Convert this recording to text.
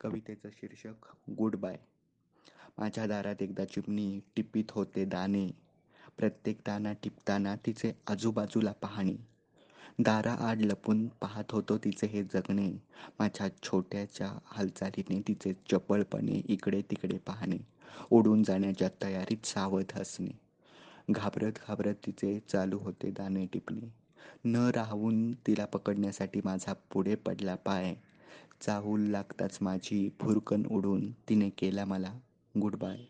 कवितेचं शीर्षक good bye. माझ्या दारात एकदा चिमणी टिपीत होते दाणे. प्रत्येक दाना टिपताना तिचे आजूबाजूला पाहणे. दारा आड लपून पाहत होतो तिचे हे जगणे. माझ्या छोट्याच्या हालचालीने तिचे चपळपणे इकडे तिकडे पाहणे. उडून जाण्याच्या तयारीत सावध हसणे. घाबरत घाबरत तिचे चालू होते दाणे टिपणे. न राहून तिला पकडण्यासाठी माझा पुढे पडला पाय. चाहूल लागताच माझी भुरकन उडून तिने केला मला गुड बाय.